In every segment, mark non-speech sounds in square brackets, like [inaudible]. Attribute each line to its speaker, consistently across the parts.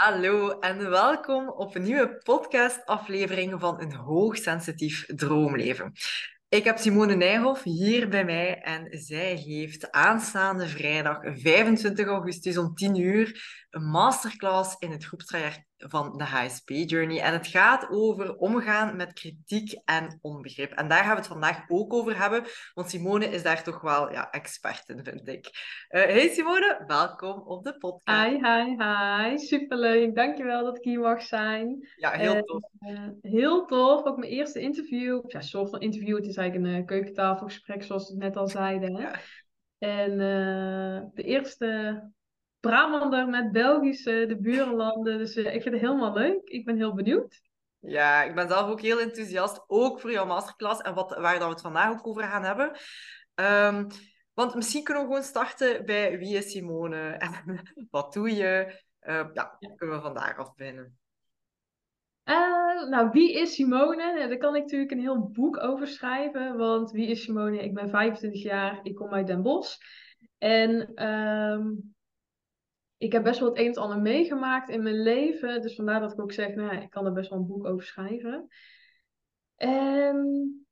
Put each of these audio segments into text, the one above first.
Speaker 1: Hallo en welkom op een nieuwe podcastaflevering van Een Hoogsensitief Droomleven. Ik heb Simone Nijhoff hier bij mij en zij geeft aanstaande vrijdag 25 augustus om 10 uur een masterclass in het groepstraject van de HSP Journey. En het gaat over omgaan met kritiek en onbegrip. En daar gaan we het vandaag ook over hebben, want Simone is daar toch wel ja, expert in, vind ik. Uh, hey Simone, welkom op de podcast.
Speaker 2: Hi, hi, hi. Superleuk. Dankjewel dat ik hier mag zijn.
Speaker 1: Ja, heel tof.
Speaker 2: Uh, heel tof. Ook mijn eerste interview. Ja, soort van interview. Het is eigenlijk een keukentafelgesprek, zoals we het net al zeiden. Hè? Ja. En de eerste Brabander met Belgische, de burenlanden. Dus uh, ik vind het helemaal leuk. Ik ben heel benieuwd.
Speaker 1: Ja, ik ben zelf ook heel enthousiast, ook voor jouw masterclass en wat, waar dat we het vandaag ook over gaan hebben. Um, want misschien kunnen we gewoon starten bij wie is Simone en [laughs] wat doe je? Uh, ja, kunnen we vandaag af beginnen.
Speaker 2: Uh, nou, wie is Simone? Daar kan ik natuurlijk een heel boek over schrijven. Want wie is Simone? Ik ben 25 jaar, ik kom uit Den Bosch. En um, ik heb best wel het een en ander meegemaakt in mijn leven. Dus vandaar dat ik ook zeg, nou, ik kan er best wel een boek over schrijven. En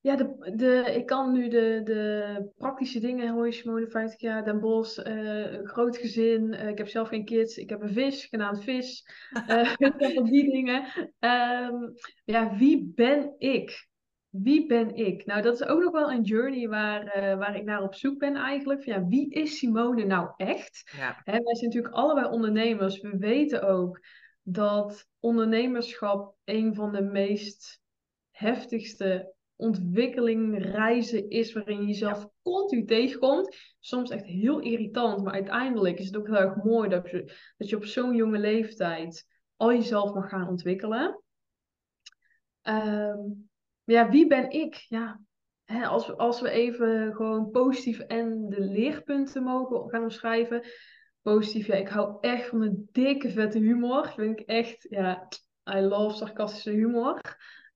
Speaker 2: ja, de, de, ik kan nu de, de praktische dingen, hoor je Simone, 50 jaar, Den Bosch, uh, groot gezin. Uh, ik heb zelf geen kids. Ik heb een vis, genaamd Vis. [laughs] [laughs] Uh, die dingen. Um, ja, wie ben ik? Wie ben ik? Nou, dat is ook nog wel een journey waar, uh, waar ik naar op zoek ben eigenlijk. Van, ja, wie is Simone nou echt?
Speaker 1: Ja.
Speaker 2: Hè, wij zijn natuurlijk allebei ondernemers. We weten ook dat ondernemerschap een van de meest heftigste ontwikkelingreizen is waarin je jezelf ja. continu tegenkomt. Soms echt heel irritant, maar uiteindelijk is het ook heel erg mooi dat je, dat je op zo'n jonge leeftijd al jezelf mag gaan ontwikkelen. Um, ja, wie ben ik? Ja, hè, als, we, als we even gewoon positief en de leerpunten mogen gaan omschrijven. Positief, ja, ik hou echt van een dikke vette humor. Vind ik echt, ja, I love sarcastische humor.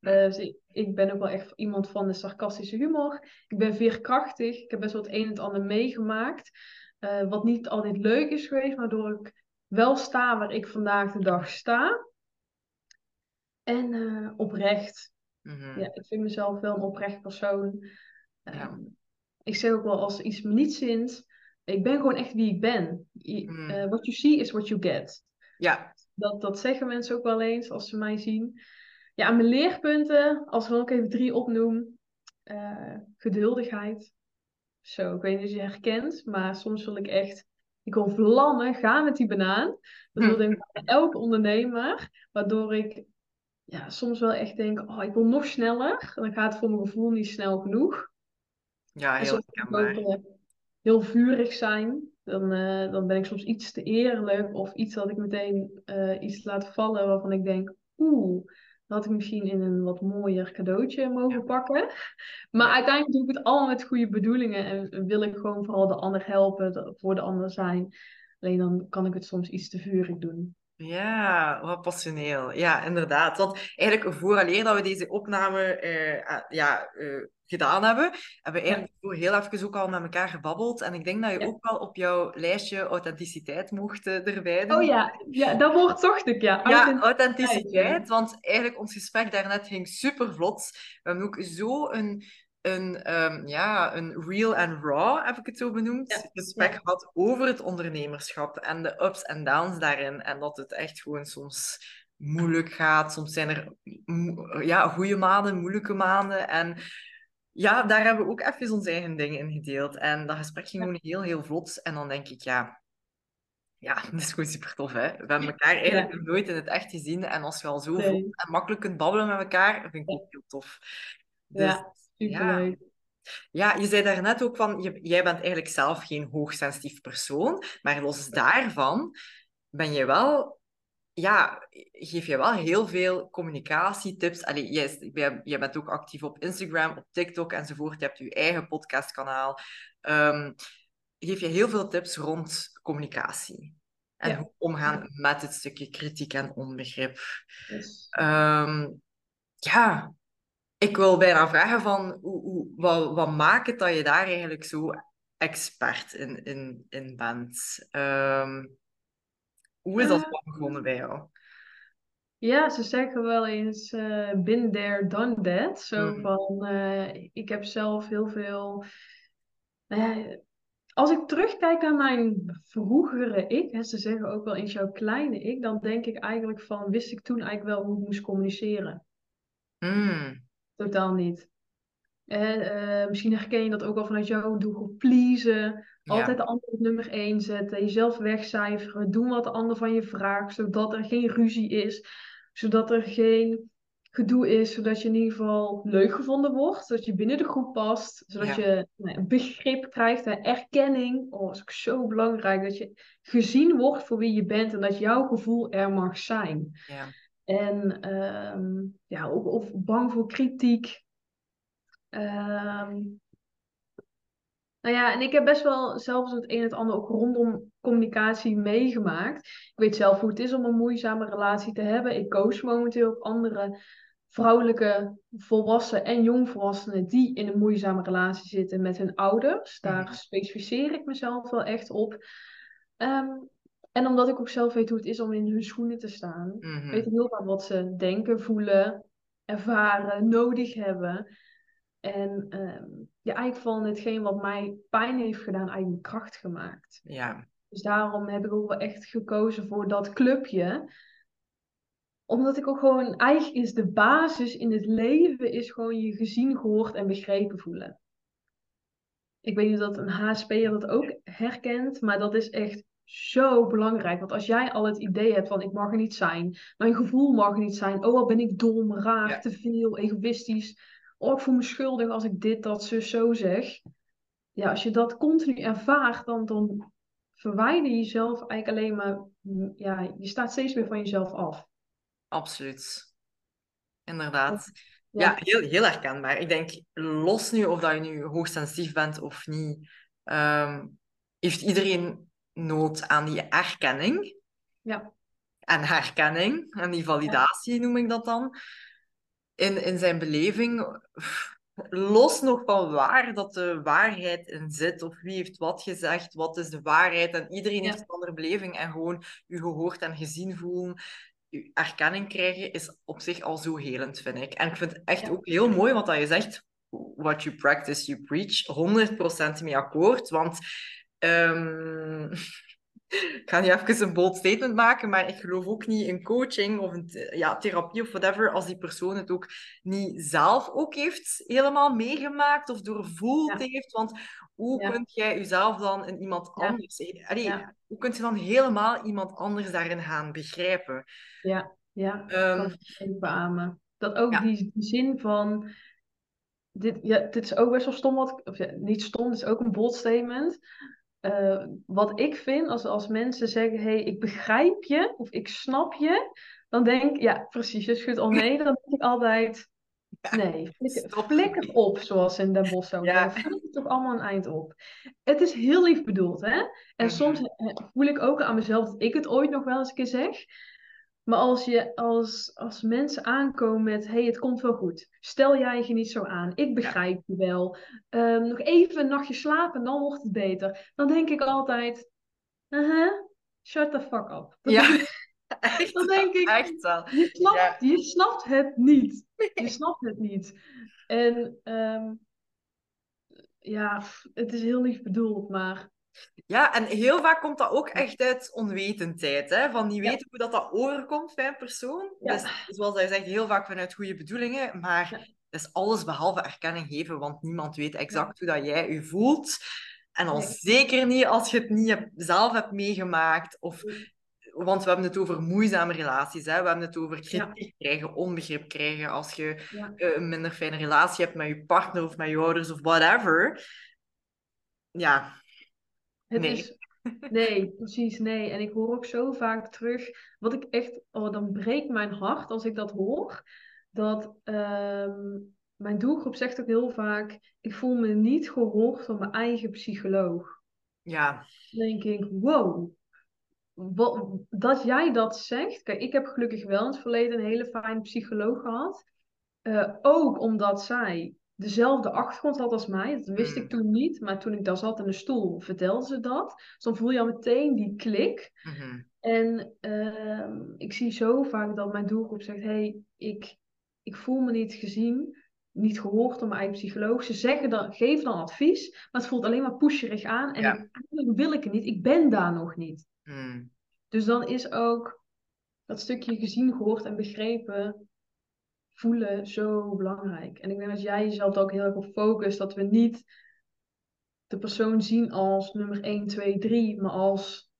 Speaker 2: Uh, dus ik, ik, ben ook wel echt iemand van de sarcastische humor. Ik ben veerkrachtig. Ik heb best wel het een en het ander meegemaakt. Uh, wat niet altijd leuk is geweest, waardoor ik wel sta waar ik vandaag de dag sta. En uh, oprecht.
Speaker 1: Mm-hmm.
Speaker 2: Ja, ik vind mezelf wel een oprecht persoon.
Speaker 1: Ja.
Speaker 2: Um, ik zeg ook wel als iets me niet zint, ik ben gewoon echt wie ik ben.
Speaker 1: Mm.
Speaker 2: Uh, what you see is what you get.
Speaker 1: Ja.
Speaker 2: Dat, dat zeggen mensen ook wel eens als ze mij zien. Ja, mijn leerpunten, als ik dan ook even drie opnoem. Uh, geduldigheid. Zo, ik weet niet of je herkent, maar soms wil ik echt, ik wil vlammen, gaan met die banaan. Dat wil denk ik elke ondernemer, waardoor ik ja, soms wel echt denk, oh, ik wil nog sneller. Dan gaat het voor mijn gevoel niet snel genoeg.
Speaker 1: Ja, heel herkenbaar.
Speaker 2: Uh, heel vurig zijn. Dan, uh, dan ben ik soms iets te eerlijk. Of iets dat ik meteen uh, iets laat vallen waarvan ik denk, oeh, dat had ik misschien in een wat mooier cadeautje mogen ja. pakken. Maar ja. uiteindelijk doe ik het allemaal met goede bedoelingen. En wil ik gewoon vooral de ander helpen, voor de ander zijn. Alleen dan kan ik het soms iets te vurig doen.
Speaker 1: Ja, wat passioneel. Ja, inderdaad. Want eigenlijk vooraleer dat we deze opname uh, ja, uh, gedaan hebben, hebben we eigenlijk ja. heel even ook al met elkaar gebabbeld. En ik denk dat je ja. ook wel op jouw lijstje authenticiteit mocht uh, erbij doen.
Speaker 2: Oh ja, ja dat woord zocht ik, ja.
Speaker 1: Ja, authenticiteit. Want eigenlijk ons gesprek daarnet ging super vlot. We hebben ook zo een een, um, ja, een real and raw, heb ik het zo benoemd, ja. gesprek ja. had over het ondernemerschap en de ups en downs daarin. En dat het echt gewoon soms moeilijk gaat. Soms zijn er ja, goede maanden, moeilijke maanden. En ja, daar hebben we ook even onze eigen dingen in gedeeld. En dat gesprek ging gewoon heel, heel vlot. En dan denk ik, ja... Ja, [laughs] dat is gewoon super tof, hè? We hebben elkaar eigenlijk ja. nooit in het echt gezien. En als je al zo nee. en makkelijk kunt babbelen met elkaar, vind ik ook heel tof.
Speaker 2: Dus, ja. Superleuk.
Speaker 1: Ja. ja, je zei daarnet ook van, je, jij bent eigenlijk zelf geen hoogsensitief persoon, maar los daarvan ben je wel, ja, geef je wel heel veel communicatietips. Allee, jij, jij bent ook actief op Instagram, op TikTok enzovoort. Je hebt je eigen podcastkanaal. Um, geef je heel veel tips rond communicatie. En ja. hoe omgaan met het stukje kritiek en onbegrip.
Speaker 2: Yes.
Speaker 1: Um, ja, ik wil bijna vragen van, hoe, hoe, wat, wat maakt het dat je daar eigenlijk zo expert in, in, in bent? Um, Hoe is dat
Speaker 2: Eh.
Speaker 1: begonnen bij jou?
Speaker 2: Ja, ze zeggen wel eens eh been there, done that. Zo
Speaker 1: Mhm.
Speaker 2: van, eh, ik heb zelf heel veel... Nou als ik terugkijk naar mijn vroegere ik, hè, ze zeggen ook wel eens jouw kleine ik, dan denk ik eigenlijk van, wist ik toen eigenlijk wel hoe ik moest communiceren?
Speaker 1: Mm,
Speaker 2: Totaal niet. Eh, misschien herken je dat ook al vanuit jouw doelgroep. Pleasen, altijd de ander op nummer één zetten, jezelf wegcijferen, doen wat de ander van je vraagt, zodat er geen ruzie is, zodat er geen gedoe is, zodat je in ieder geval leuk gevonden wordt, zodat je binnen de groep past, zodat
Speaker 1: Ja.
Speaker 2: je nou, begrip krijgt, hè, erkenning. Oh, dat is ook zo belangrijk, dat je gezien wordt voor wie je bent en dat jouw gevoel er mag zijn.
Speaker 1: ja.
Speaker 2: En ehm, ja, ook of bang voor kritiek. Ehm, nou ja, en ik heb best wel zelfs het een en het ander ook rondom communicatie meegemaakt. Ik weet zelf hoe het is om een moeizame relatie te hebben. Ik coach momenteel ook andere vrouwelijke volwassenen en jongvolwassenen die in een moeizame relatie zitten met hun ouders. Daar
Speaker 1: Mhm.
Speaker 2: specificeer ik mezelf wel echt op. Ehm, en omdat ik ook zelf weet hoe het is om in hun schoenen te staan,
Speaker 1: Mhm.
Speaker 2: weet ik heel vaak wat ze denken, voelen, ervaren, nodig hebben. En ehm, ja, eigenlijk van hetgeen wat mij pijn heeft gedaan, eigenlijk kracht gemaakt.
Speaker 1: Ja.
Speaker 2: Dus daarom heb ik ook wel echt gekozen voor dat clubje. Omdat ik ook gewoon, eigenlijk is de basis in het leven, is gewoon je gezien, gehoord en begrepen voelen. Ik weet niet of dat een HSP'er dat ook herkent, maar dat is echt zo belangrijk. Want als jij al het idee hebt van ik mag er niet zijn, mijn gevoel mag er niet zijn, oh wat ben ik dom, raar,
Speaker 1: Ja.
Speaker 2: te veel, egoïstisch, oh ik voel me schuldig als ik dit, dat, zus, zo zeg. Ja, als je dat continu ervaart, dan, dan verwijder je jezelf eigenlijk alleen maar, mm, ja, je staat steeds meer van jezelf af.
Speaker 1: Absoluut. Inderdaad. Ja,
Speaker 2: Ja.
Speaker 1: heel, heel herkenbaar. Ik denk, los nu of dat je nu hoogsensitief bent of niet, ehm, heeft iedereen nood aan die erkenning
Speaker 2: Ja,
Speaker 1: en herkenning en die validatie, noem ik dat dan, in, in zijn beleving. Los nog van waar dat de waarheid in zit, of wie heeft wat gezegd, wat is de waarheid. En iedereen
Speaker 2: Ja.
Speaker 1: heeft een andere beleving. En gewoon je gehoord en gezien voelen, je erkenning krijgen, is op zich al zo helend, vind ik. En ik vind het echt
Speaker 2: Ja.
Speaker 1: ook heel mooi wat dat je zegt. What you practice, you preach. 100% mee akkoord. Want ehm, ik [laughs] ga niet even een bold statement maken, maar ik geloof ook niet in coaching of th- ja, therapie of whatever, als die persoon het ook niet zelf ook heeft helemaal meegemaakt of doorvoeld
Speaker 2: Ja.
Speaker 1: heeft. Want hoe
Speaker 2: Ja.
Speaker 1: kun jij jezelf dan in iemand anders... Allee,
Speaker 2: Ja.
Speaker 1: Hoe kun je dan helemaal iemand anders daarin gaan begrijpen?
Speaker 2: ja, ja.
Speaker 1: Ehm,
Speaker 2: kan even beamen. Dat ook die, die zin van. Dit, ja, dit is ook best wel stom, wat, of ja, niet stom, dit is ook een bold statement. Eh, wat ik vind, als, als mensen zeggen: hey, ik begrijp je of ik snap je, dan denk ik, ja, precies, je schudt al nee, [laughs] dan denk ik altijd: nee, flikker, op, zoals in Den Bosch zou
Speaker 1: Ja.
Speaker 2: zeggen. Flikker toch allemaal een eind op. Het is heel lief bedoeld, hè? En soms eh, voel ik ook aan mezelf dat ik het ooit nog wel eens een keer zeg. Maar als, je, als, als mensen aankomen met, hey, het komt wel goed. Stel jij je niet zo aan. Ik begrijp je wel. Ehm, nog even een nachtje slapen, dan wordt het beter. Dan denk ik altijd, uh shut the fuck up. Dan,
Speaker 1: Ja, [laughs] echt,
Speaker 2: dan denk ik,
Speaker 1: echt wel.
Speaker 2: je snapt,
Speaker 1: Ja.
Speaker 2: je snapt het niet. Je snapt het niet. En ehm, ja, het is heel lief bedoeld, maar
Speaker 1: Ja, en heel vaak komt dat ook echt uit onwetendheid. Hè? Van niet
Speaker 2: Ja.
Speaker 1: weten hoe dat, dat overkomt bij een persoon.
Speaker 2: Ja.
Speaker 1: Dus zoals hij zegt, heel vaak vanuit goede bedoelingen. Maar
Speaker 2: Ja.
Speaker 1: het is alles behalve erkenning geven, want niemand weet exact hoe dat jij je voelt. En al
Speaker 2: Nee.
Speaker 1: zeker niet als je het niet zelf hebt meegemaakt. Of, want we hebben het over moeizame relaties. Hè? We hebben het over kritiek krijgen, onbegrip krijgen. Als je eh, een minder fijne relatie hebt met je partner of met je ouders of whatever. Ja,
Speaker 2: Het
Speaker 1: Nee.
Speaker 2: is... Nee, precies, nee. En ik hoor ook zo vaak terug, wat ik echt, oh, dan breekt mijn hart als ik dat hoor, dat ehm, mijn doelgroep zegt ook heel vaak, ik voel me niet gehoord door mijn eigen psycholoog.
Speaker 1: ja.
Speaker 2: Dan denk ik, wow, wat, dat jij dat zegt. Kijk, ik heb gelukkig wel in het verleden een hele fijne psycholoog gehad. Eh, ook omdat zij dezelfde achtergrond had als mij. Dat wist ik
Speaker 1: Mm.
Speaker 2: toen niet, maar toen ik daar zat in de stoel, vertelde ze dat. Dus dan voel je al meteen die klik.
Speaker 1: Mhm.
Speaker 2: En ehm, ik zie zo vaak dat mijn doelgroep zegt: hey, ik, ik voel me niet gezien, niet gehoord door mijn eigen psycholoog. Ze zeggen dan, geven dan advies, maar het voelt alleen maar pusherig aan. En
Speaker 1: Ja.
Speaker 2: ik, eigenlijk wil ik het niet, ik ben daar nog niet.
Speaker 1: Mm.
Speaker 2: Dus dan is ook dat stukje gezien, gehoord en begrepen voelen zo belangrijk. En ik denk dat jij jezelf ook heel erg op focust, dat we niet de persoon zien als nummer 1, 2, 3, maar als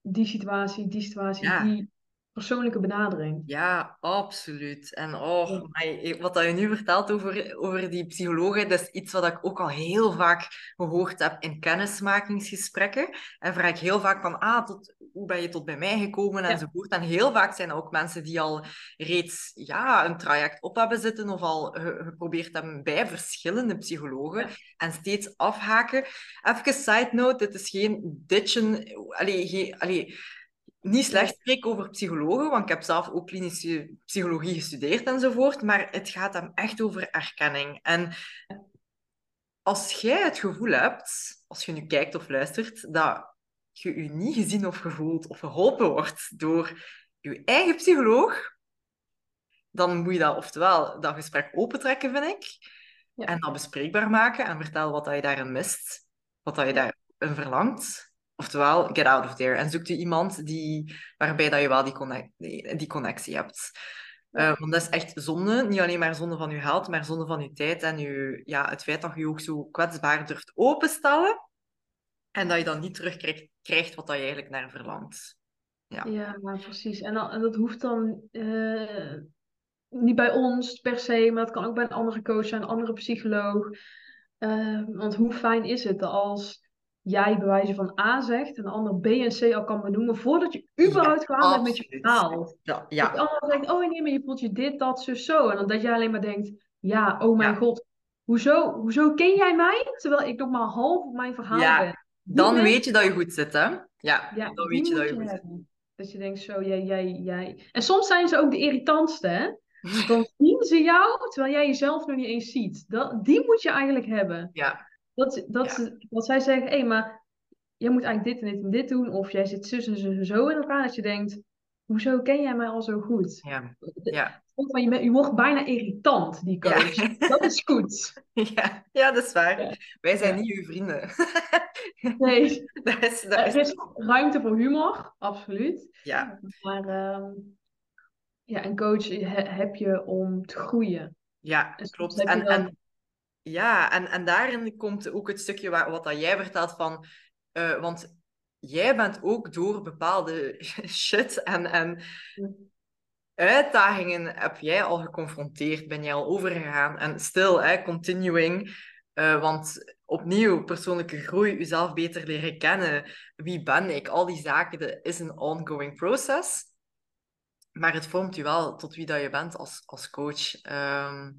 Speaker 2: die situatie, die situatie,
Speaker 1: Ja.
Speaker 2: die persoonlijke benadering.
Speaker 1: Ja, absoluut. En oh,
Speaker 2: Ja.
Speaker 1: my, wat dat je nu vertelt over, over die psychologen, dat is iets wat ik ook al heel vaak gehoord heb in kennismakingsgesprekken. En vraag ik heel vaak van, ah, tot, hoe ben je tot bij mij gekomen
Speaker 2: Ja.
Speaker 1: enzovoort. En heel vaak zijn er ook mensen die al reeds ja, een traject op hebben zitten of al ge- geprobeerd hebben bij verschillende psychologen
Speaker 2: Ja.
Speaker 1: en steeds afhaken. Even side note, dit is geen ditchen, allee, geen, allee, niet slecht spreken over psychologen, want ik heb zelf ook klinische psychologie gestudeerd enzovoort, maar het gaat hem echt over erkenning. En als jij het gevoel hebt, als je nu kijkt of luistert, dat je je niet gezien of gevoeld of geholpen wordt door je eigen psycholoog, dan moet je dat oftewel dat gesprek opentrekken, vind ik,
Speaker 2: Ja.
Speaker 1: en dat bespreekbaar maken en vertellen wat dat je daarin mist, wat dat je daarin verlangt. Oftewel, get out of there. En zoek je iemand die, waarbij dat je wel die, connect, die, die connectie hebt. Eh, want dat is echt zonde. Niet alleen maar zonde van je geld, maar zonde van je tijd. En je, ja, het feit dat je je ook zo kwetsbaar durft openstellen. En dat je dan niet terugkrijgt krijgt wat dat je eigenlijk naar verlangt. Ja.
Speaker 2: Ja, precies. En, dan, en dat hoeft dan eh, niet bij ons per se, maar dat kan ook bij een andere coach zijn, een andere psycholoog. Eh, want hoe fijn is het als jij bij wijze van A zegt en de ander B en C al kan benoemen voordat je überhaupt klaar bent met je verhaal.
Speaker 1: Ja,
Speaker 2: de
Speaker 1: ja,
Speaker 2: ander zegt, oh nee, maar je voelt je dit, dat, zo, zo. En dan dat jij alleen maar denkt, ja, oh mijn
Speaker 1: Ja.
Speaker 2: god, hoezo, hoezo ken jij mij? Terwijl ik nog maar half op mijn verhaal
Speaker 1: Ja.
Speaker 2: ben. Die
Speaker 1: dan weet je dat je goed zit, hè? Ja,
Speaker 2: Ja,
Speaker 1: dan weet je dat
Speaker 2: moet
Speaker 1: je goed zit.
Speaker 2: Dat je denkt zo, jij, jij, jij. En soms zijn ze ook de irritantste, hè? [laughs] Dan zien ze jou, terwijl jij jezelf nog niet eens ziet. Dat, die moet je eigenlijk hebben.
Speaker 1: Ja,
Speaker 2: Dat, dat,
Speaker 1: Ja.
Speaker 2: dat zij zeggen, hé, maar jij moet eigenlijk dit en dit en dit doen. Of jij zit zus en zo, en zo in elkaar. Dat je denkt, hoezo ken jij mij al zo goed?
Speaker 1: ja, ja.
Speaker 2: Want je, bent- je wordt bijna irritant, die
Speaker 1: Ja.
Speaker 2: coach. Dat is goed. [laughs]
Speaker 1: Ja, ja, dat is waar.
Speaker 2: Ja.
Speaker 1: Wij zijn
Speaker 2: Ja.
Speaker 1: niet uw vrienden. [laughs]
Speaker 2: Nee,
Speaker 1: dat is, dat
Speaker 2: er
Speaker 1: is...
Speaker 2: ruimte voor humor, absoluut.
Speaker 1: Ja,
Speaker 2: Maar ehm, ja, een coach he- heb je om te groeien.
Speaker 1: ja,
Speaker 2: soms
Speaker 1: klopt. en, ja, en, en daarin komt ook het stukje waar, wat dat jij vertelt van... eh, want jij bent ook door bepaalde [laughs] shit en, en uitdagingen heb jij al geconfronteerd, ben jij al overgegaan. En still, hè, continuing. Eh, want opnieuw, persoonlijke groei, jezelf beter leren kennen. Wie ben ik? Al die zaken, dat is een ongoing process. Maar het vormt je wel tot wie dat je bent als, als coach. Ehm,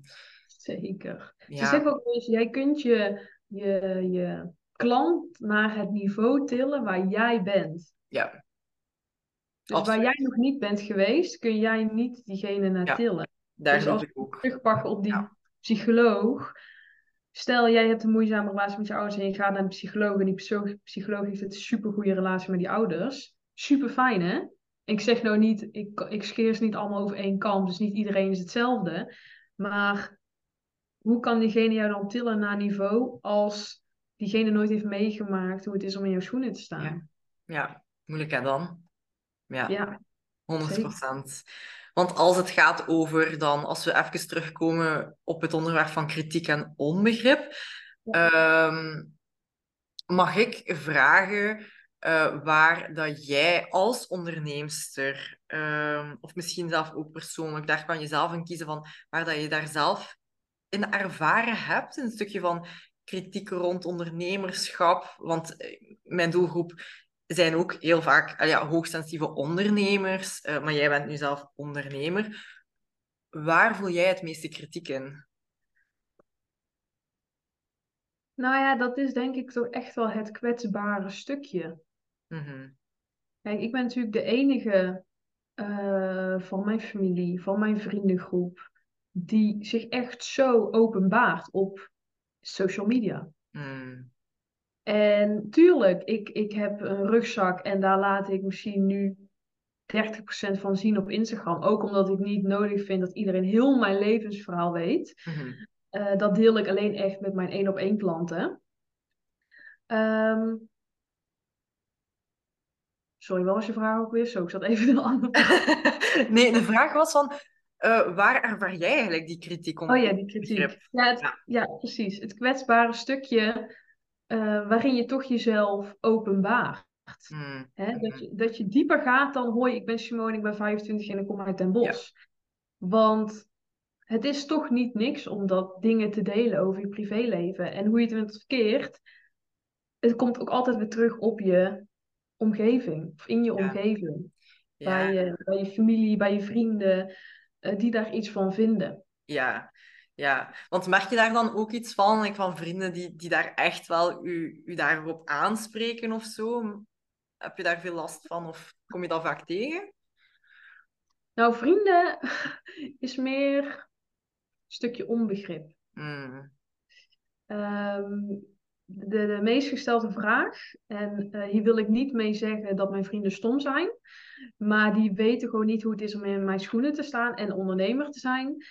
Speaker 2: Zeker. Ze
Speaker 1: ja,
Speaker 2: zeggen ook wel eens, jij kunt je, je, je klant naar het niveau tillen waar jij bent.
Speaker 1: ja,
Speaker 2: Dus waar jij nog niet bent geweest, kun jij niet diegene naar
Speaker 1: Ja.
Speaker 2: tillen.
Speaker 1: daar
Speaker 2: Dus als
Speaker 1: ik ook.
Speaker 2: Terugpakken op die
Speaker 1: Ja.
Speaker 2: psycholoog. Stel, jij hebt een moeizame relatie met je ouders en je gaat naar een psycholoog en die psycho- psycholoog heeft een supergoeie relatie met die ouders. Super fijn, hè? Ik zeg nou niet, ik, ik scheer ze niet allemaal over één kam, dus niet iedereen is hetzelfde. Maar hoe kan diegene jou dan tillen naar niveau als diegene nooit heeft meegemaakt hoe het is om in jouw schoenen te staan?
Speaker 1: Ja, moeilijk hè dan? Ja.
Speaker 2: Ja,
Speaker 1: 100%. Want als het gaat over dan, als we even terugkomen op het onderwerp van kritiek en onbegrip, ehm, mag ik vragen eh, waar dat jij als onderneemster, ehm, of misschien zelf ook persoonlijk, daar kan je zelf in kiezen van waar dat je daar zelf in ervaren hebt, een stukje van kritiek rond ondernemerschap, want eh, mijn doelgroep zijn ook heel vaak ah ja, hoogsensitieve ondernemers, eh, maar jij bent nu zelf ondernemer. Waar voel jij het meeste kritiek in?
Speaker 2: nou ja, dat is denk ik toch echt wel het kwetsbare stukje.
Speaker 1: Mhm.
Speaker 2: Kijk, ik ben natuurlijk de enige eh, van mijn familie, van mijn vriendengroep, die zich echt zo openbaart op social media.
Speaker 1: Mm.
Speaker 2: En tuurlijk, ik, ik heb een rugzak en daar laat ik misschien nu 30% van zien op Instagram. Ook omdat ik niet nodig vind dat iedereen heel mijn levensverhaal weet.
Speaker 1: Mhm.
Speaker 2: Eh, dat deel ik alleen echt met mijn één op één klanten. Ehm, sorry, wat was je vraag ook weer? Zo, ik zat even in een andere [laughs]
Speaker 1: nee, de vraag was van, eh, waar ervaar jij eigenlijk die kritiek om?
Speaker 2: Oh ja, die kritiek. Ja, het-
Speaker 1: Ja.
Speaker 2: ja, precies. Het kwetsbare stukje eh, waarin je toch jezelf openbaart.
Speaker 1: Mm,
Speaker 2: Hè? Dat, je, dat je dieper gaat dan, hoi, ik ben Simone, ik ben 25 en ik kom uit Den Bosch. Want het is toch niet niks om dat dingen te delen over je privéleven. En hoe je het bent verkeerd, het komt ook altijd weer terug op je omgeving. Of in je
Speaker 1: Ja.
Speaker 2: omgeving.
Speaker 1: Ja,
Speaker 2: Bij, je, bij je familie, bij je vrienden, eh, die daar iets van vinden.
Speaker 1: ja, ja. Want merk je daar dan ook iets van, like van vrienden die, die daar echt wel u, u daarop aanspreken of zo? Heb je daar veel last van of kom je dat vaak tegen?
Speaker 2: Nou, vrienden [laughs] is meer een stukje onbegrip.
Speaker 1: Mm,
Speaker 2: Ehm, de, de meest gestelde vraag, en eh, hier wil ik niet mee zeggen dat mijn vrienden stom zijn, maar die weten gewoon niet hoe het is om in mijn schoenen te staan en ondernemer te zijn.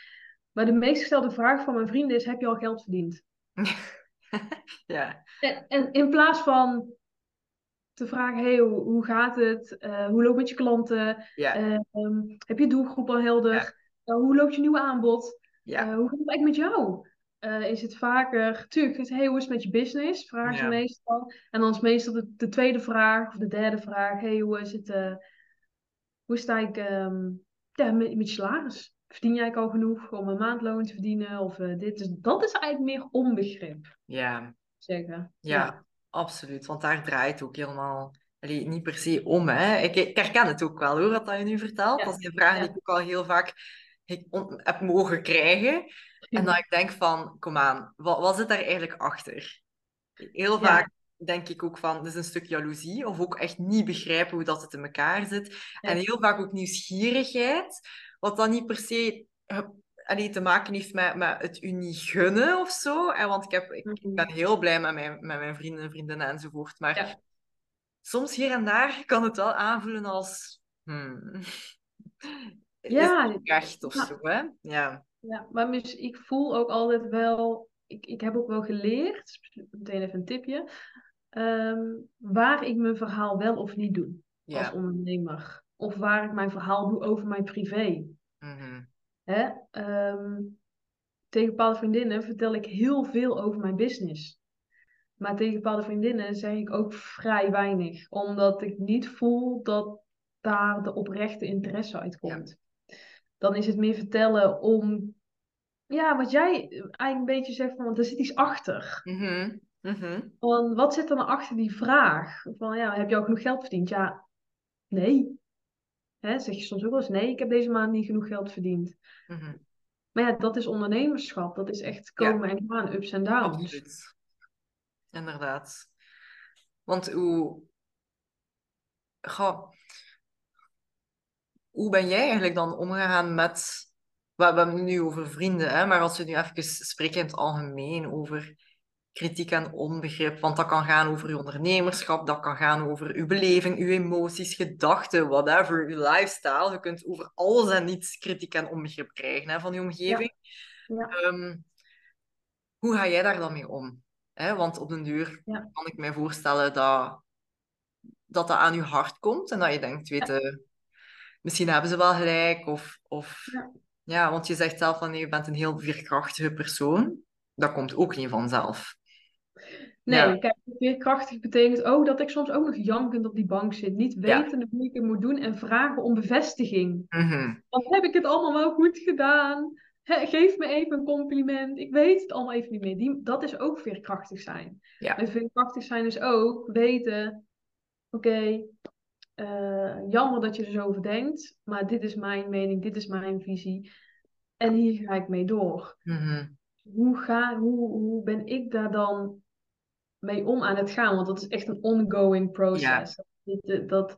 Speaker 2: Maar de meest gestelde vraag van mijn vrienden is: heb je al geld verdiend? [laughs]
Speaker 1: ja,
Speaker 2: En, en in plaats van te vragen: hey, hoe, hoe gaat het? Eh, hoe loopt het met je klanten?
Speaker 1: ja,
Speaker 2: Ehm, heb je doelgroep al helder?
Speaker 1: Ja.
Speaker 2: Eh, hoe loopt je nieuwe aanbod?
Speaker 1: ja,
Speaker 2: Eh, hoe gaat het eigenlijk met jou? Eh, is het vaker, tuurlijk, het, hey, hoe is het met je business? Vragen ze
Speaker 1: Ja.
Speaker 2: meestal. En dan is meestal de, de tweede vraag of de derde vraag, hey, hoe is het, eh, hoe sta ik ehm, ja, met, met je salaris? Verdien jij al genoeg om een maandloon te verdienen? Of eh, dit? Dus dat is eigenlijk meer onbegrip,
Speaker 1: ja,
Speaker 2: zeggen.
Speaker 1: ja, absoluut. Want daar draait ook helemaal allee, niet per se om. Hè. Ik, ik herken het ook wel hoor, wat je nu vertelt.
Speaker 2: Ja,
Speaker 1: Dat zijn vragen
Speaker 2: ja.
Speaker 1: die ik ook al heel vaak heb mogen krijgen. En dat ik denk van, kom aan, wat, wat zit daar eigenlijk achter? Heel
Speaker 2: Ja.
Speaker 1: vaak denk ik ook van, is een stuk jaloezie, of ook echt niet begrijpen hoe dat het in elkaar zit.
Speaker 2: Ja.
Speaker 1: En heel vaak ook nieuwsgierigheid, wat dan niet per se eh, allee, te maken heeft met, met het u niet gunnen of zo. En want ik, heb, ik, ik
Speaker 2: Mhm.
Speaker 1: ben heel blij met mijn, met mijn vrienden en vriendinnen enzovoort. Maar
Speaker 2: Ja.
Speaker 1: soms hier en daar kan het wel aanvoelen als... Hmm,
Speaker 2: Ja,
Speaker 1: echt of
Speaker 2: ja.
Speaker 1: zo, hè? Ja.
Speaker 2: Ja, maar mis, ik voel ook altijd wel, ik, ik heb ook wel geleerd, meteen even een tipje, ehm, waar ik mijn verhaal wel of niet doe als ondernemer. Of waar ik mijn verhaal doe over mijn privé.
Speaker 1: Mhm.
Speaker 2: Hè? Ehm, tegen bepaalde vriendinnen vertel ik heel veel over mijn business. Maar tegen bepaalde vriendinnen zeg ik ook vrij weinig. Omdat ik niet voel dat daar de oprechte interesse uitkomt. Dan is het meer vertellen om... Ja, wat jij eigenlijk een beetje zegt van... Want er zit iets achter.
Speaker 1: Mhm. Mhm.
Speaker 2: Van, wat zit er nou achter die vraag? Van, ja, heb je al genoeg geld verdiend? Ja, nee. Hè, zeg je soms ook wel eens, nee, ik heb deze maand niet genoeg geld verdiend.
Speaker 1: Mhm.
Speaker 2: Maar ja, dat is ondernemerschap. Dat is echt komen en gaan, ups en downs.
Speaker 1: Absoluut. Inderdaad. Want hoe... Goh. Hoe ben jij eigenlijk dan omgegaan met... We we hebben het nu over vrienden, hè? maar als we nu even spreken in het algemeen over kritiek en onbegrip, want dat kan gaan over je ondernemerschap, dat kan gaan over uw beleving, uw emoties, gedachten, whatever, uw lifestyle. Je kunt over alles en niets kritiek en onbegrip krijgen hè, van je omgeving.
Speaker 2: Ja.
Speaker 1: Ehm, hoe ga jij daar dan mee om? Hè? Want op den duur
Speaker 2: Ja.
Speaker 1: kan ik mij voorstellen dat, dat dat aan je hart komt en dat je denkt, weet je, misschien hebben ze wel gelijk. Of, of...
Speaker 2: Ja.
Speaker 1: Ja. want je zegt zelf van nee, je bent een heel veerkrachtige persoon. Dat komt ook niet vanzelf.
Speaker 2: Nee,
Speaker 1: Ja.
Speaker 2: kijk, veerkrachtig betekent ook dat ik soms ook nog jankend op die bank zit. Niet wetende hoe ik het moet doen en vragen om bevestiging.
Speaker 1: Mhm.
Speaker 2: Dan heb ik het allemaal wel goed gedaan. Geef me even een compliment. Ik weet het allemaal even niet meer. Die, dat is ook veerkrachtig zijn.
Speaker 1: Ja.
Speaker 2: En veerkrachtig zijn is ook weten... Oké, eh, jammer dat je er zo over denkt. Maar dit is mijn mening, dit is mijn visie. En hier ga ik mee door.
Speaker 1: Mhm.
Speaker 2: Hoe, ga, hoe, hoe ben ik daar dan mee om aan het gaan? Want dat is echt een ongoing process. Dat, dat, dat-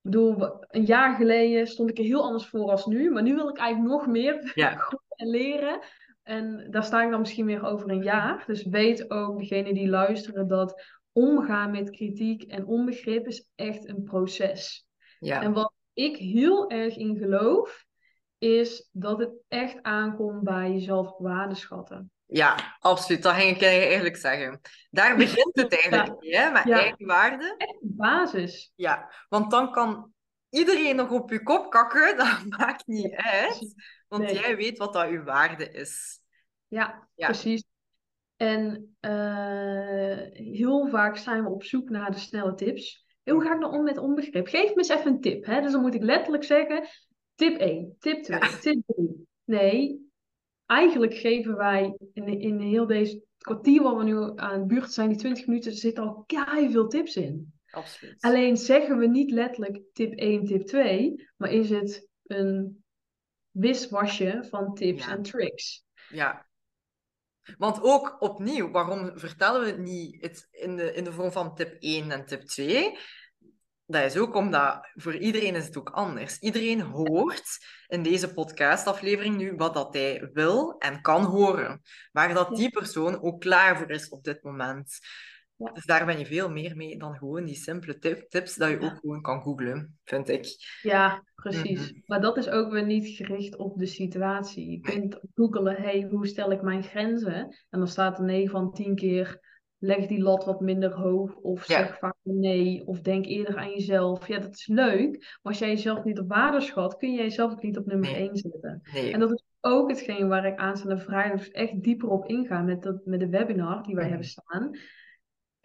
Speaker 2: bedoel, een jaar geleden stond ik er heel anders voor als nu. Maar nu wil ik eigenlijk nog meer
Speaker 1: Ja. [laughs]
Speaker 2: groeien en leren. En daar sta ik dan misschien weer over een jaar. Dus weet ook, degene die luisteren, dat omgaan met kritiek en onbegrip is echt een proces.
Speaker 1: Ja.
Speaker 2: En wat ik heel erg in geloof, is dat het echt aankomt bij jezelf op waarde schatten.
Speaker 1: Ja, absoluut. Dat ging ik eigenlijk zeggen. Daar [laughs] begint het eigenlijk
Speaker 2: Ja.
Speaker 1: mee, hè, met
Speaker 2: Ja.
Speaker 1: eigen waarde.
Speaker 2: Echt basis.
Speaker 1: Ja, want dan kan iedereen nog op je kop kakken, [laughs] dat maakt niet uit. Want
Speaker 2: Nee.
Speaker 1: jij weet wat dat je waarde is.
Speaker 2: Ja,
Speaker 1: Ja.
Speaker 2: precies. En eh, heel vaak zijn we op zoek naar de snelle tips. En Hoe ga ik nou om met onbegrip? Geef me eens even een tip. Hè? Dus dan moet ik letterlijk zeggen: tip 1, tip 2,
Speaker 1: Ja.
Speaker 2: tip 3. Nee, eigenlijk geven wij in, in heel deze kwartier waar we nu aan het buurt zijn, die 20 minuten, er zitten al veel tips in.
Speaker 1: Absoluut.
Speaker 2: Alleen zeggen we niet letterlijk tip 1, tip 2, maar is het een wiswasje van tips
Speaker 1: Ja.
Speaker 2: en tricks.
Speaker 1: Ja. Want ook opnieuw, waarom vertellen we het niet het in, de, in de vorm van tip 1 en tip 2? Dat is ook omdat voor iedereen is het ook anders. Iedereen hoort in deze podcastaflevering nu wat dat hij wil en kan horen. Waar dat die persoon ook klaar voor is op dit moment.
Speaker 2: Ja.
Speaker 1: Dus daar ben je veel meer mee dan gewoon die simpele tip- tips dat je
Speaker 2: Ja.
Speaker 1: ook gewoon kan googlen, vind ik.
Speaker 2: Ja, precies.
Speaker 1: Mhm.
Speaker 2: Maar dat is ook weer niet gericht op de situatie. Je kunt googelen, hey, hoe stel ik mijn grenzen? En dan staat er 9 van 10 keer, leg die lat wat minder hoog. Of
Speaker 1: Ja.
Speaker 2: zeg vaak nee. Of denk eerder aan jezelf. Ja, dat is leuk. Maar als jij jezelf niet op waarde schat, kun je jezelf ook niet op nummer
Speaker 1: Nee.
Speaker 2: 1 zetten.
Speaker 1: Nee.
Speaker 2: En dat is ook hetgeen waar ik aanstaande vrijdag dus echt dieper op inga met, dat, met de webinar die wij
Speaker 1: Mhm.
Speaker 2: hebben staan.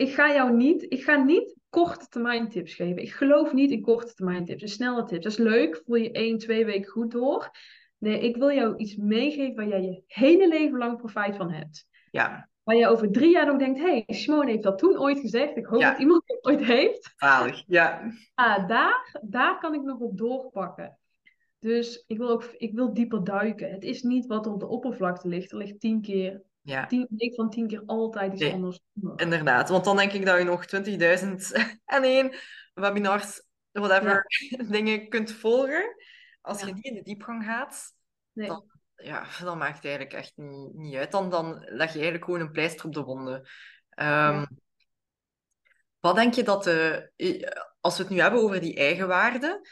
Speaker 2: Ik ga jou niet, ik ga niet korte termijn tips geven. Ik geloof niet in korte termijn tips, in snelle tips. Dat is leuk, voel je één, twee weken goed door. Nee, ik wil jou iets meegeven waar jij je hele leven lang profijt van hebt.
Speaker 1: Ja,
Speaker 2: Waar je over drie jaar nog denkt, hé, hey, Simone heeft dat toen ooit gezegd. Ik hoop
Speaker 1: Ja.
Speaker 2: dat iemand het ooit heeft.
Speaker 1: zalig. Ja.
Speaker 2: Ah, daar, daar kan ik nog op doorpakken. Dus ik wil ook ik wil dieper duiken. Het is niet wat er op de oppervlakte ligt. Er ligt tien keer,
Speaker 1: Ja.
Speaker 2: tien, negen van tien keer altijd iets
Speaker 1: Nee.
Speaker 2: anders.
Speaker 1: Inderdaad, want dan denk ik dat je nog 20.000 [laughs] en één webinars, whatever, [laughs] dingen kunt volgen. Als
Speaker 2: Ja.
Speaker 1: je niet in de diepgang gaat,
Speaker 2: Nee.
Speaker 1: dan, ja, dan maakt het eigenlijk echt niet, niet uit. Dan, dan leg je eigenlijk gewoon een pleister op de wonden. Ehm. Wat denk je dat de, als we het nu hebben over die eigenwaarde,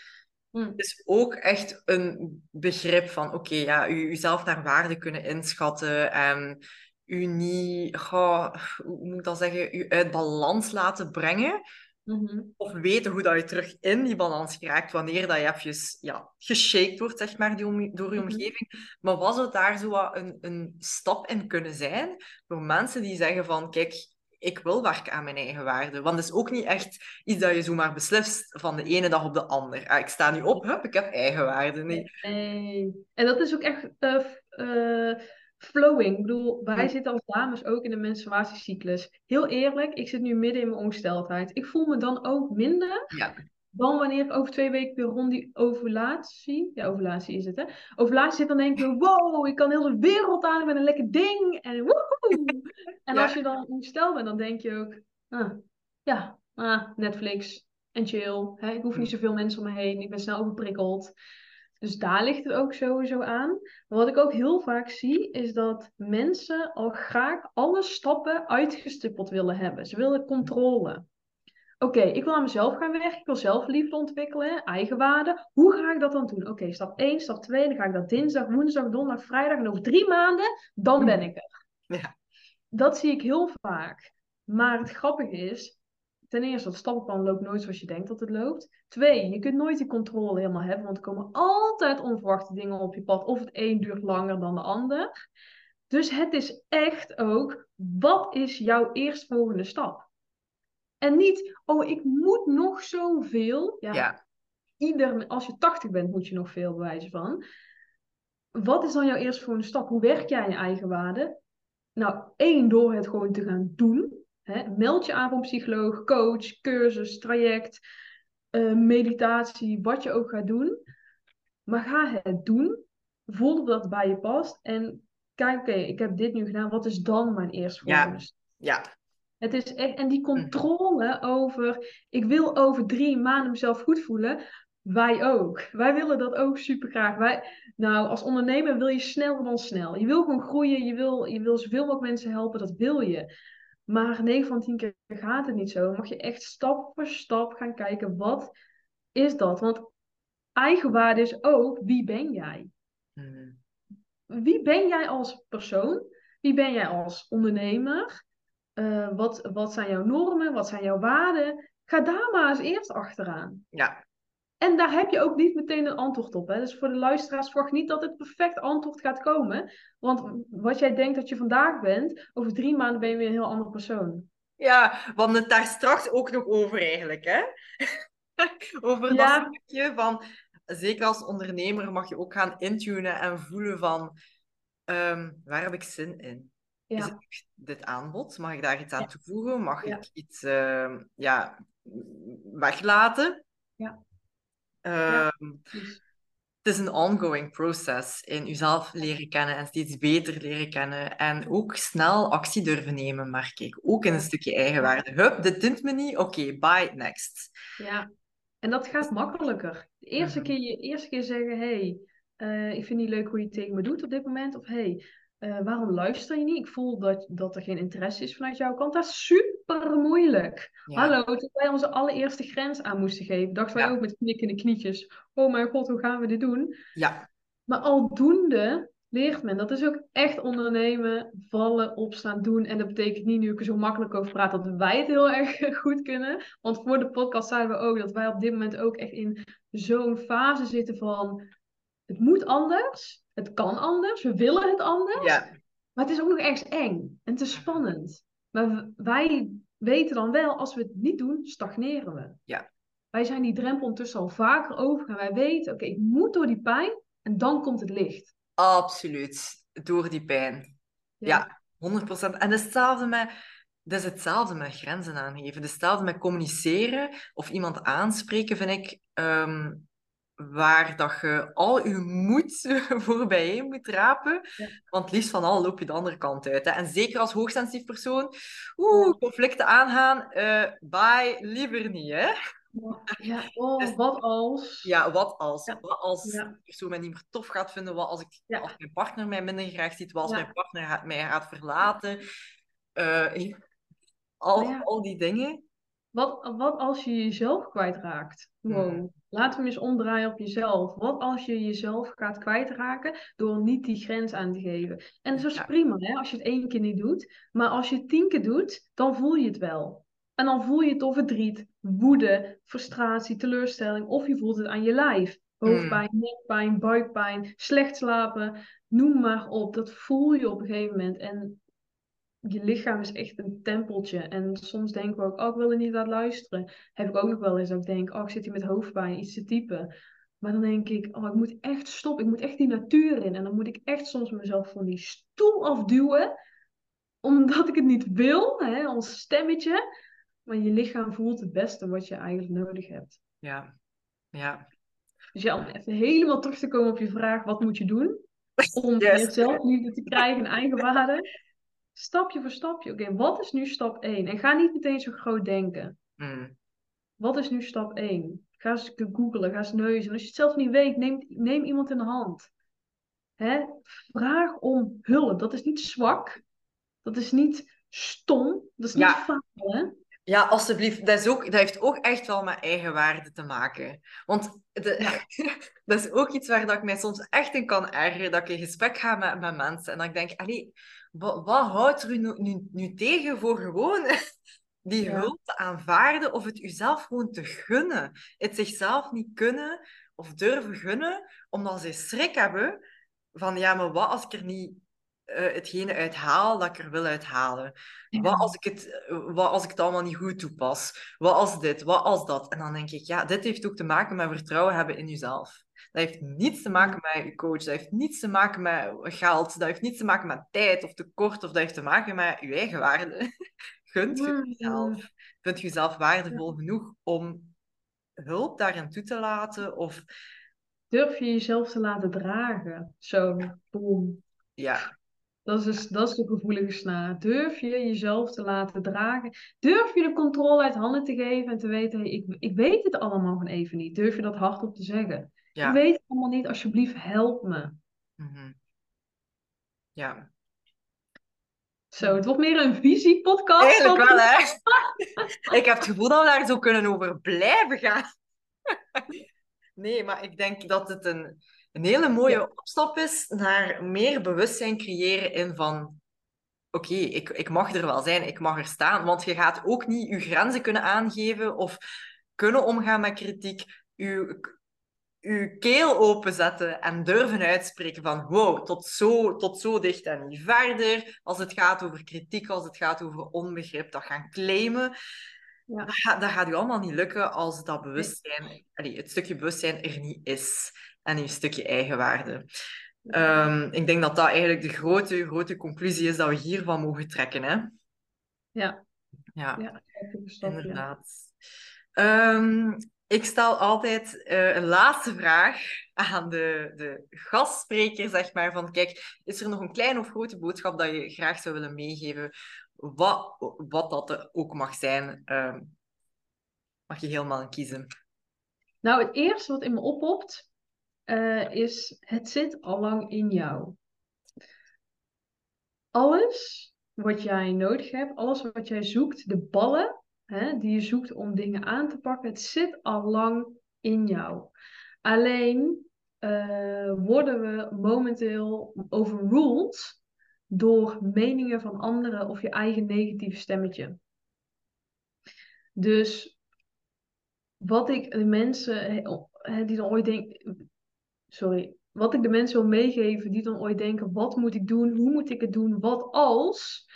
Speaker 2: Hm.
Speaker 1: is ook echt een begrip van, oké, ja, u, uzelf naar waarde kunnen inschatten en u niet, goh, hoe moet ik dat zeggen, u uit balans laten brengen.
Speaker 2: Mhm.
Speaker 1: Of weten hoe dat je terug in die balans geraakt wanneer dat je eventjes ja, geshaked wordt, zeg maar, die door je
Speaker 2: Mhm.
Speaker 1: omgeving. Maar was het daar zo wat een, een stap in kunnen zijn voor mensen die zeggen van, kijk, ik wil werken aan mijn eigen waarde. Want het is ook niet echt iets dat je zomaar beslist van de ene dag op de ander. Ah, ik sta nu op, hup, ik heb eigen waarde. Nee.
Speaker 2: Nee. En dat is ook echt eh, eh, flowing. Ik bedoel, wij zitten als dames ook in de menstruatiecyclus. Heel eerlijk, ik zit nu midden in mijn ongesteldheid. Ik voel me dan ook minder
Speaker 1: Ja,
Speaker 2: dan wanneer ik over twee weken weer rond die ovulatie... Ja, ovulatie is het, hè? Ovulatie zit, dan denk je, wow, ik kan heel de wereld aan met een lekker ding. En woehoe! En
Speaker 1: Ja.
Speaker 2: als je dan ongesteld bent, dan denk je ook, ah, ja, ah, Netflix en chill. Hè? Ik hoef niet
Speaker 1: Hm.
Speaker 2: zoveel mensen om me heen. Ik ben snel overprikkeld. Dus daar ligt het ook sowieso aan. Maar wat ik ook heel vaak zie, is dat mensen al graag alle stappen uitgestippeld willen hebben. Ze willen controle. Oké, ik wil aan mezelf gaan werken. Ik wil zelfliefde ontwikkelen, eigenwaarde. Hoe ga ik dat dan doen? Oké, stap 1, stap 2. Dan ga ik dat dinsdag, woensdag, donderdag, vrijdag. En over drie maanden, dan ben ik er.
Speaker 1: Ja.
Speaker 2: Dat zie ik heel vaak. Maar het grappige is, ten eerste, het stappenplan loopt nooit zoals je denkt dat het loopt. Twee, je kunt nooit die controle helemaal hebben, want er komen altijd onverwachte dingen op je pad. Of het een duurt langer dan de ander. Dus het is echt ook, wat is jouw eerstvolgende stap? En niet, oh, ik moet nog zoveel. Ja,
Speaker 1: ja,
Speaker 2: ieder, als je 80 bent, moet je nog veel bewijzen van. Wat is dan jouw eerstvolgende stap? Hoe werk jij aan je eigen waarde? Nou, één, door het gewoon te gaan doen. Hè? Meld je aan voor een psycholoog, coach, cursus, traject, eh, meditatie, wat je ook gaat doen. Maar ga het doen. Voel dat het bij je past. En kijk, oké, ik heb dit nu gedaan. Wat is dan mijn eerstvolgende stap?
Speaker 1: ja,
Speaker 2: Het is echt, en die controle over, ik wil over drie maanden mezelf goed voelen. Wij ook. Wij willen dat ook super graag. Wij, nou, als ondernemer wil je sneller dan snel. Je wil gewoon groeien, je wil, je wil zoveel mogelijk mensen helpen, dat wil je. Maar 9 van 10 keer gaat het niet zo. Dan mag je echt stap voor stap gaan kijken, wat is dat? Want eigenwaarde is ook, wie ben jij? Hmm. Wie ben jij als persoon? Wie ben jij als ondernemer? Uh, wat, wat zijn jouw normen? Wat zijn jouw waarden? Ga daar maar eens eerst achteraan.
Speaker 1: Ja.
Speaker 2: En daar heb je ook niet meteen een antwoord op. Hè? Dus voor de luisteraars verwacht niet dat het perfect antwoord gaat komen. Want wat jij denkt dat je vandaag bent, over drie maanden ben je weer een heel andere persoon.
Speaker 1: Ja, hadden het daar straks ook nog over eigenlijk. Hè? [laughs] over dat stukje van, zeker als ondernemer mag je ook gaan intunen en voelen van, um, waar heb ik zin in? Ja. Is het dit aanbod? Mag ik daar iets aan toevoegen? Mag ik iets uh, ja, weglaten?
Speaker 2: Ja.
Speaker 1: Ehm, het is een ongoing process in jezelf leren kennen en steeds beter leren kennen. En ook snel actie durven nemen, merk ik. Ook in een stukje eigenwaarde. Hup, dit dient me niet. Oké, bye, next.
Speaker 2: Ja, en dat gaat makkelijker. De eerste, mhm. keer, je eerste keer zeggen, hey, uh, ik vind niet leuk hoe je het tegen me doet op dit moment. Of hey, uh, waarom luister je niet? Ik voel dat, dat er geen interesse is vanuit jouw kant. Dat is super moeilijk. Hallo, toen wij onze allereerste grens aan moesten geven, dachten wij ook met knikkende knietjes: Oh mijn god, hoe gaan we dit doen?
Speaker 1: Ja.
Speaker 2: Maar aldoende leert men. Dat is ook echt ondernemen, vallen, opstaan, doen. En dat betekent niet, nu ik er zo makkelijk over praat, dat wij het heel erg [laughs] goed kunnen. Want voor de podcast zeiden we ook dat wij op dit moment ook echt in zo'n fase zitten van... Het moet anders het kan anders, we willen het anders.
Speaker 1: Ja.
Speaker 2: Maar het is ook nog ergens eng en te spannend. Maar wij weten dan wel, als we het niet doen, stagneren we.
Speaker 1: Ja.
Speaker 2: Wij zijn die drempel ondertussen al vaker over en wij weten, oké, ik moet door die pijn en dan komt het licht.
Speaker 1: Absoluut, door die pijn. Ja, ja 100%. En hetzelfde met, dat is hetzelfde met grenzen aangeven. Hetzelfde met communiceren of iemand aanspreken, vind ik. Ehm, waar dat je al je moed [laughs] voorbij moet rapen. Want liefst van al loop je de andere kant uit. Hè. En zeker als hoogsensitief persoon, oeh, conflicten aangaan, uh, bye, liever niet. Hè.
Speaker 2: Ja, oh, dus wat als?
Speaker 1: Ja, wat als? Wat als de persoon mij niet meer tof gaat vinden? Wat als, ik, als mijn partner mij minder graag ziet? Wat als mijn partner mij gaat verlaten? Uh, al, al die dingen.
Speaker 2: Wat, wat als je jezelf kwijtraakt? Wow. Hmm. Laten we hem eens omdraaien op jezelf. Wat als je jezelf gaat kwijtraken door niet die grens aan te geven? En dat is prima hè, als je het één keer niet doet. Maar als je het tien keer doet, dan voel je het wel. En dan voel je het door verdriet, woede, frustratie, teleurstelling. Of je voelt het aan je lijf. Hoofdpijn, hmm. nekpijn, buikpijn, slecht slapen. Noem maar op. Dat voel je op een gegeven moment. En je lichaam is echt een tempeltje. En soms denken we ook, oh, ik wil er niet aan luisteren. Heb ik ook nog wel eens dat ik denk, oh, ik zit hier met hoofdpijn, iets te typen. Maar dan denk ik, oh, ik moet echt stoppen. Ik moet echt die natuur in. En dan moet ik echt soms mezelf van die stoel afduwen. Omdat ik het niet wil, hè, ons stemmetje. Maar je lichaam voelt het beste wat je eigenlijk nodig hebt.
Speaker 1: Ja, ja.
Speaker 2: Dus ja, om even helemaal terug te komen op je vraag, wat moet je doen? Om [laughs] yes. meer zelfliefde te krijgen en eigenwaarde stapje voor stapje. Oké, wat is nu stap 1? En ga niet meteen zo groot denken.
Speaker 1: Mm.
Speaker 2: Wat is nu stap 1? Ga eens googlen, ga eens neuzen. En als je het zelf niet weet, neem, neem iemand in de hand. Hè? Vraag om hulp. Dat is niet zwak. Dat is niet stom. Dat is niet ja. falen.
Speaker 1: Ja, alsjeblieft. Dat, is ook, dat heeft ook echt wel met eigenwaarde te maken. Want de, [laughs] dat is ook iets waar dat ik mij soms echt in kan ergeren. Dat ik in gesprek ga met, met mensen en dat ik denk, allee, wat, wat houdt er nu, nu, nu tegen voor gewoon [laughs] die hulp te aanvaarden of het uzelf gewoon te gunnen? Het zichzelf niet kunnen of durven gunnen, omdat ze schrik hebben van ja, maar wat als ik er niet uh, hetgene uithaal dat ik er wil uithalen? Wat, als ik het, wat als ik het allemaal niet goed toepas? Wat als dit? Wat als dat? En dan denk ik, ja, dit heeft ook te maken met vertrouwen hebben in jezelf. Dat heeft niets te maken met je coach. Dat heeft niets te maken met geld. Dat heeft niets te maken met tijd of tekort. Of dat heeft te maken met je eigen waarde. [laughs] Gunt je jezelf? Vind je jezelf waardevol genoeg om hulp daarin toe te laten? Of...
Speaker 2: Durf je jezelf te laten dragen? Zo, boom.
Speaker 1: Ja.
Speaker 2: Dat is, dus, dat is de gevoelige snaar. Durf je jezelf te laten dragen? Durf je de controle uit handen te geven en te weten, hey, ik, ik weet het allemaal van even niet. Durf je dat hardop te zeggen?
Speaker 1: Ja.
Speaker 2: Ik weet het allemaal niet, alsjeblieft help me.
Speaker 1: Mhm. Ja.
Speaker 2: Zo, het wordt meer een visiepodcast.
Speaker 1: Eigenlijk wel, hè? [laughs] Ik heb het gevoel dat we daar zo kunnen over blijven gaan. [laughs] Nee, maar ik denk dat het een, een hele mooie
Speaker 2: Ja.
Speaker 1: opstap is naar meer bewustzijn creëren in van... Oké, ik, ik mag er wel zijn, ik mag er staan. Want je gaat ook niet je grenzen kunnen aangeven of kunnen omgaan met kritiek. Je, je keel openzetten en durven uitspreken van wow, tot zo, tot zo dicht en niet verder. Als het gaat over kritiek, als het gaat over onbegrip, dat gaan claimen.
Speaker 2: Ja.
Speaker 1: Dat, gaat, dat gaat u allemaal niet lukken als dat bewustzijn, allee, het stukje bewustzijn er niet is. En je stukje eigenwaarde. Ehm, ik denk dat dat eigenlijk de grote, grote conclusie is dat we hiervan mogen trekken. Hè?
Speaker 2: Ja,
Speaker 1: Ja,
Speaker 2: een stapje.
Speaker 1: Ik stel altijd eh, een laatste vraag aan de, de gastspreker, zeg maar, van kijk, is er nog een kleine of grote boodschap dat je graag zou willen meegeven? Wat, wat dat ook mag zijn, ehm, mag je helemaal kiezen.
Speaker 2: Nou, het eerste wat in me oppopt, eh, is het zit al lang in jou. Alles wat jij nodig hebt, alles wat jij zoekt, de ballen hè, die je zoekt om dingen aan te pakken, het zit al lang in jou. Alleen eh, worden we momenteel overruled door meningen van anderen of je eigen negatieve stemmetje. Dus wat ik de mensen die dan ooit denken. Sorry. Wat ik de mensen wil meegeven die dan ooit denken: wat moet ik doen? Hoe moet ik het doen? Wat als?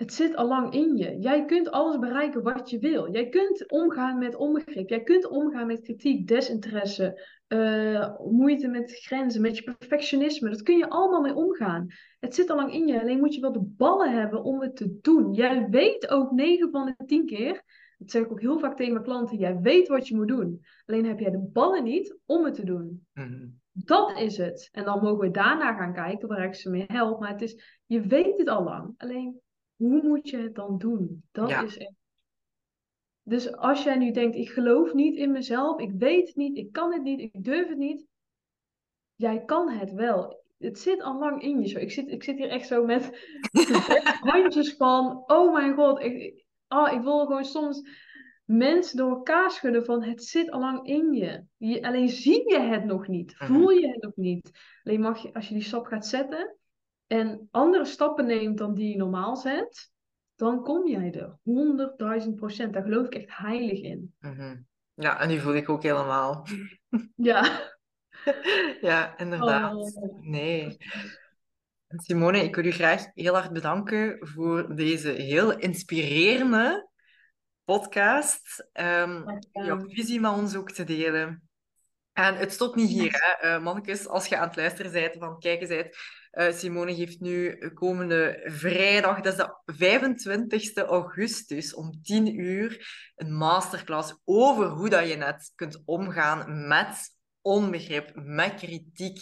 Speaker 2: Het zit al lang in je. Jij kunt alles bereiken wat je wil. Jij kunt omgaan met onbegrip. Jij kunt omgaan met kritiek, desinteresse, eh, moeite met grenzen, met je perfectionisme. Dat kun je allemaal mee omgaan. Het zit al lang in je. Alleen moet je wel de ballen hebben om het te doen. Jij weet ook 9 van de 10 keer. Dat zeg ik ook heel vaak tegen mijn klanten. Jij weet wat je moet doen. Alleen heb jij de ballen niet om het te doen.
Speaker 1: Mhm.
Speaker 2: Dat is het. En dan mogen we daarna gaan kijken waar ik ze mee help. Maar het is, je weet het al lang. Alleen, hoe moet je het dan doen? Dat
Speaker 1: Ja.
Speaker 2: is echt. Dus als jij nu denkt, ik geloof niet in mezelf, ik weet het niet, ik kan het niet, ik durf het niet. Jij kan het wel. Het zit al lang in je zo. Ik zit, ik zit hier echt zo met [laughs] handjes van, oh mijn god, ik, ik- ah, ik wil gewoon soms mensen door elkaar schudden van, het zit al lang in je. je alleen zie je het nog niet,
Speaker 1: Mhm.
Speaker 2: voel je het nog niet. Alleen mag je, als je die stap gaat zetten en andere stappen neemt dan die je normaal zet, dan kom jij er. 100.000 procent. Daar geloof ik echt heilig in.
Speaker 1: Mhm. Ja, en die voel ik ook helemaal. [laughs]
Speaker 2: Ja.
Speaker 1: Ja, inderdaad.
Speaker 2: Oh.
Speaker 1: Nee. Simone, ik wil u graag heel hard bedanken voor deze heel inspirerende podcast.
Speaker 2: Gedaan.
Speaker 1: jouw visie met ons ook te delen. En het stopt niet hier, hè, mannetjes, als je aan het luisteren bent van kijk eens eh, Simone geeft nu komende vrijdag, dat is de 25 augustus, om 10 uur, een masterclass over hoe dat je net kunt omgaan met onbegrip, met kritiek.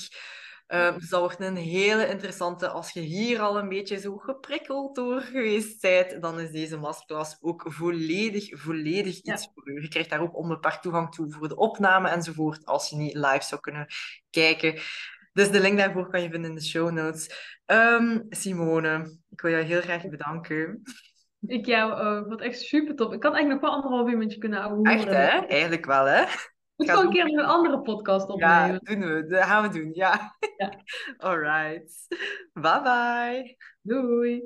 Speaker 1: Eh, dus dat wordt een hele interessante. Als je hier al een beetje zo geprikkeld door geweest bent, dan is deze masterclass ook volledig, volledig
Speaker 2: Ja.
Speaker 1: iets voor u. Je krijgt daar ook onbeperkt toegang toe voor de opname enzovoort, als je niet live zou kunnen kijken. Dus de link daarvoor kan je vinden in de show notes. Ehm, Simone, ik wil jou heel graag bedanken.
Speaker 2: Ik jou ook. Wat echt super top. Ik had eigenlijk nog wel anderhalf uur met je kunnen houden.
Speaker 1: Echt, hè? Eigenlijk wel, hè?
Speaker 2: Ik moet gewoon een keer nog een andere podcast opnemen.
Speaker 1: Ja, doen we. Dat gaan we doen, ja.
Speaker 2: Ja. [laughs]
Speaker 1: All right. Bye bye.
Speaker 2: Doei.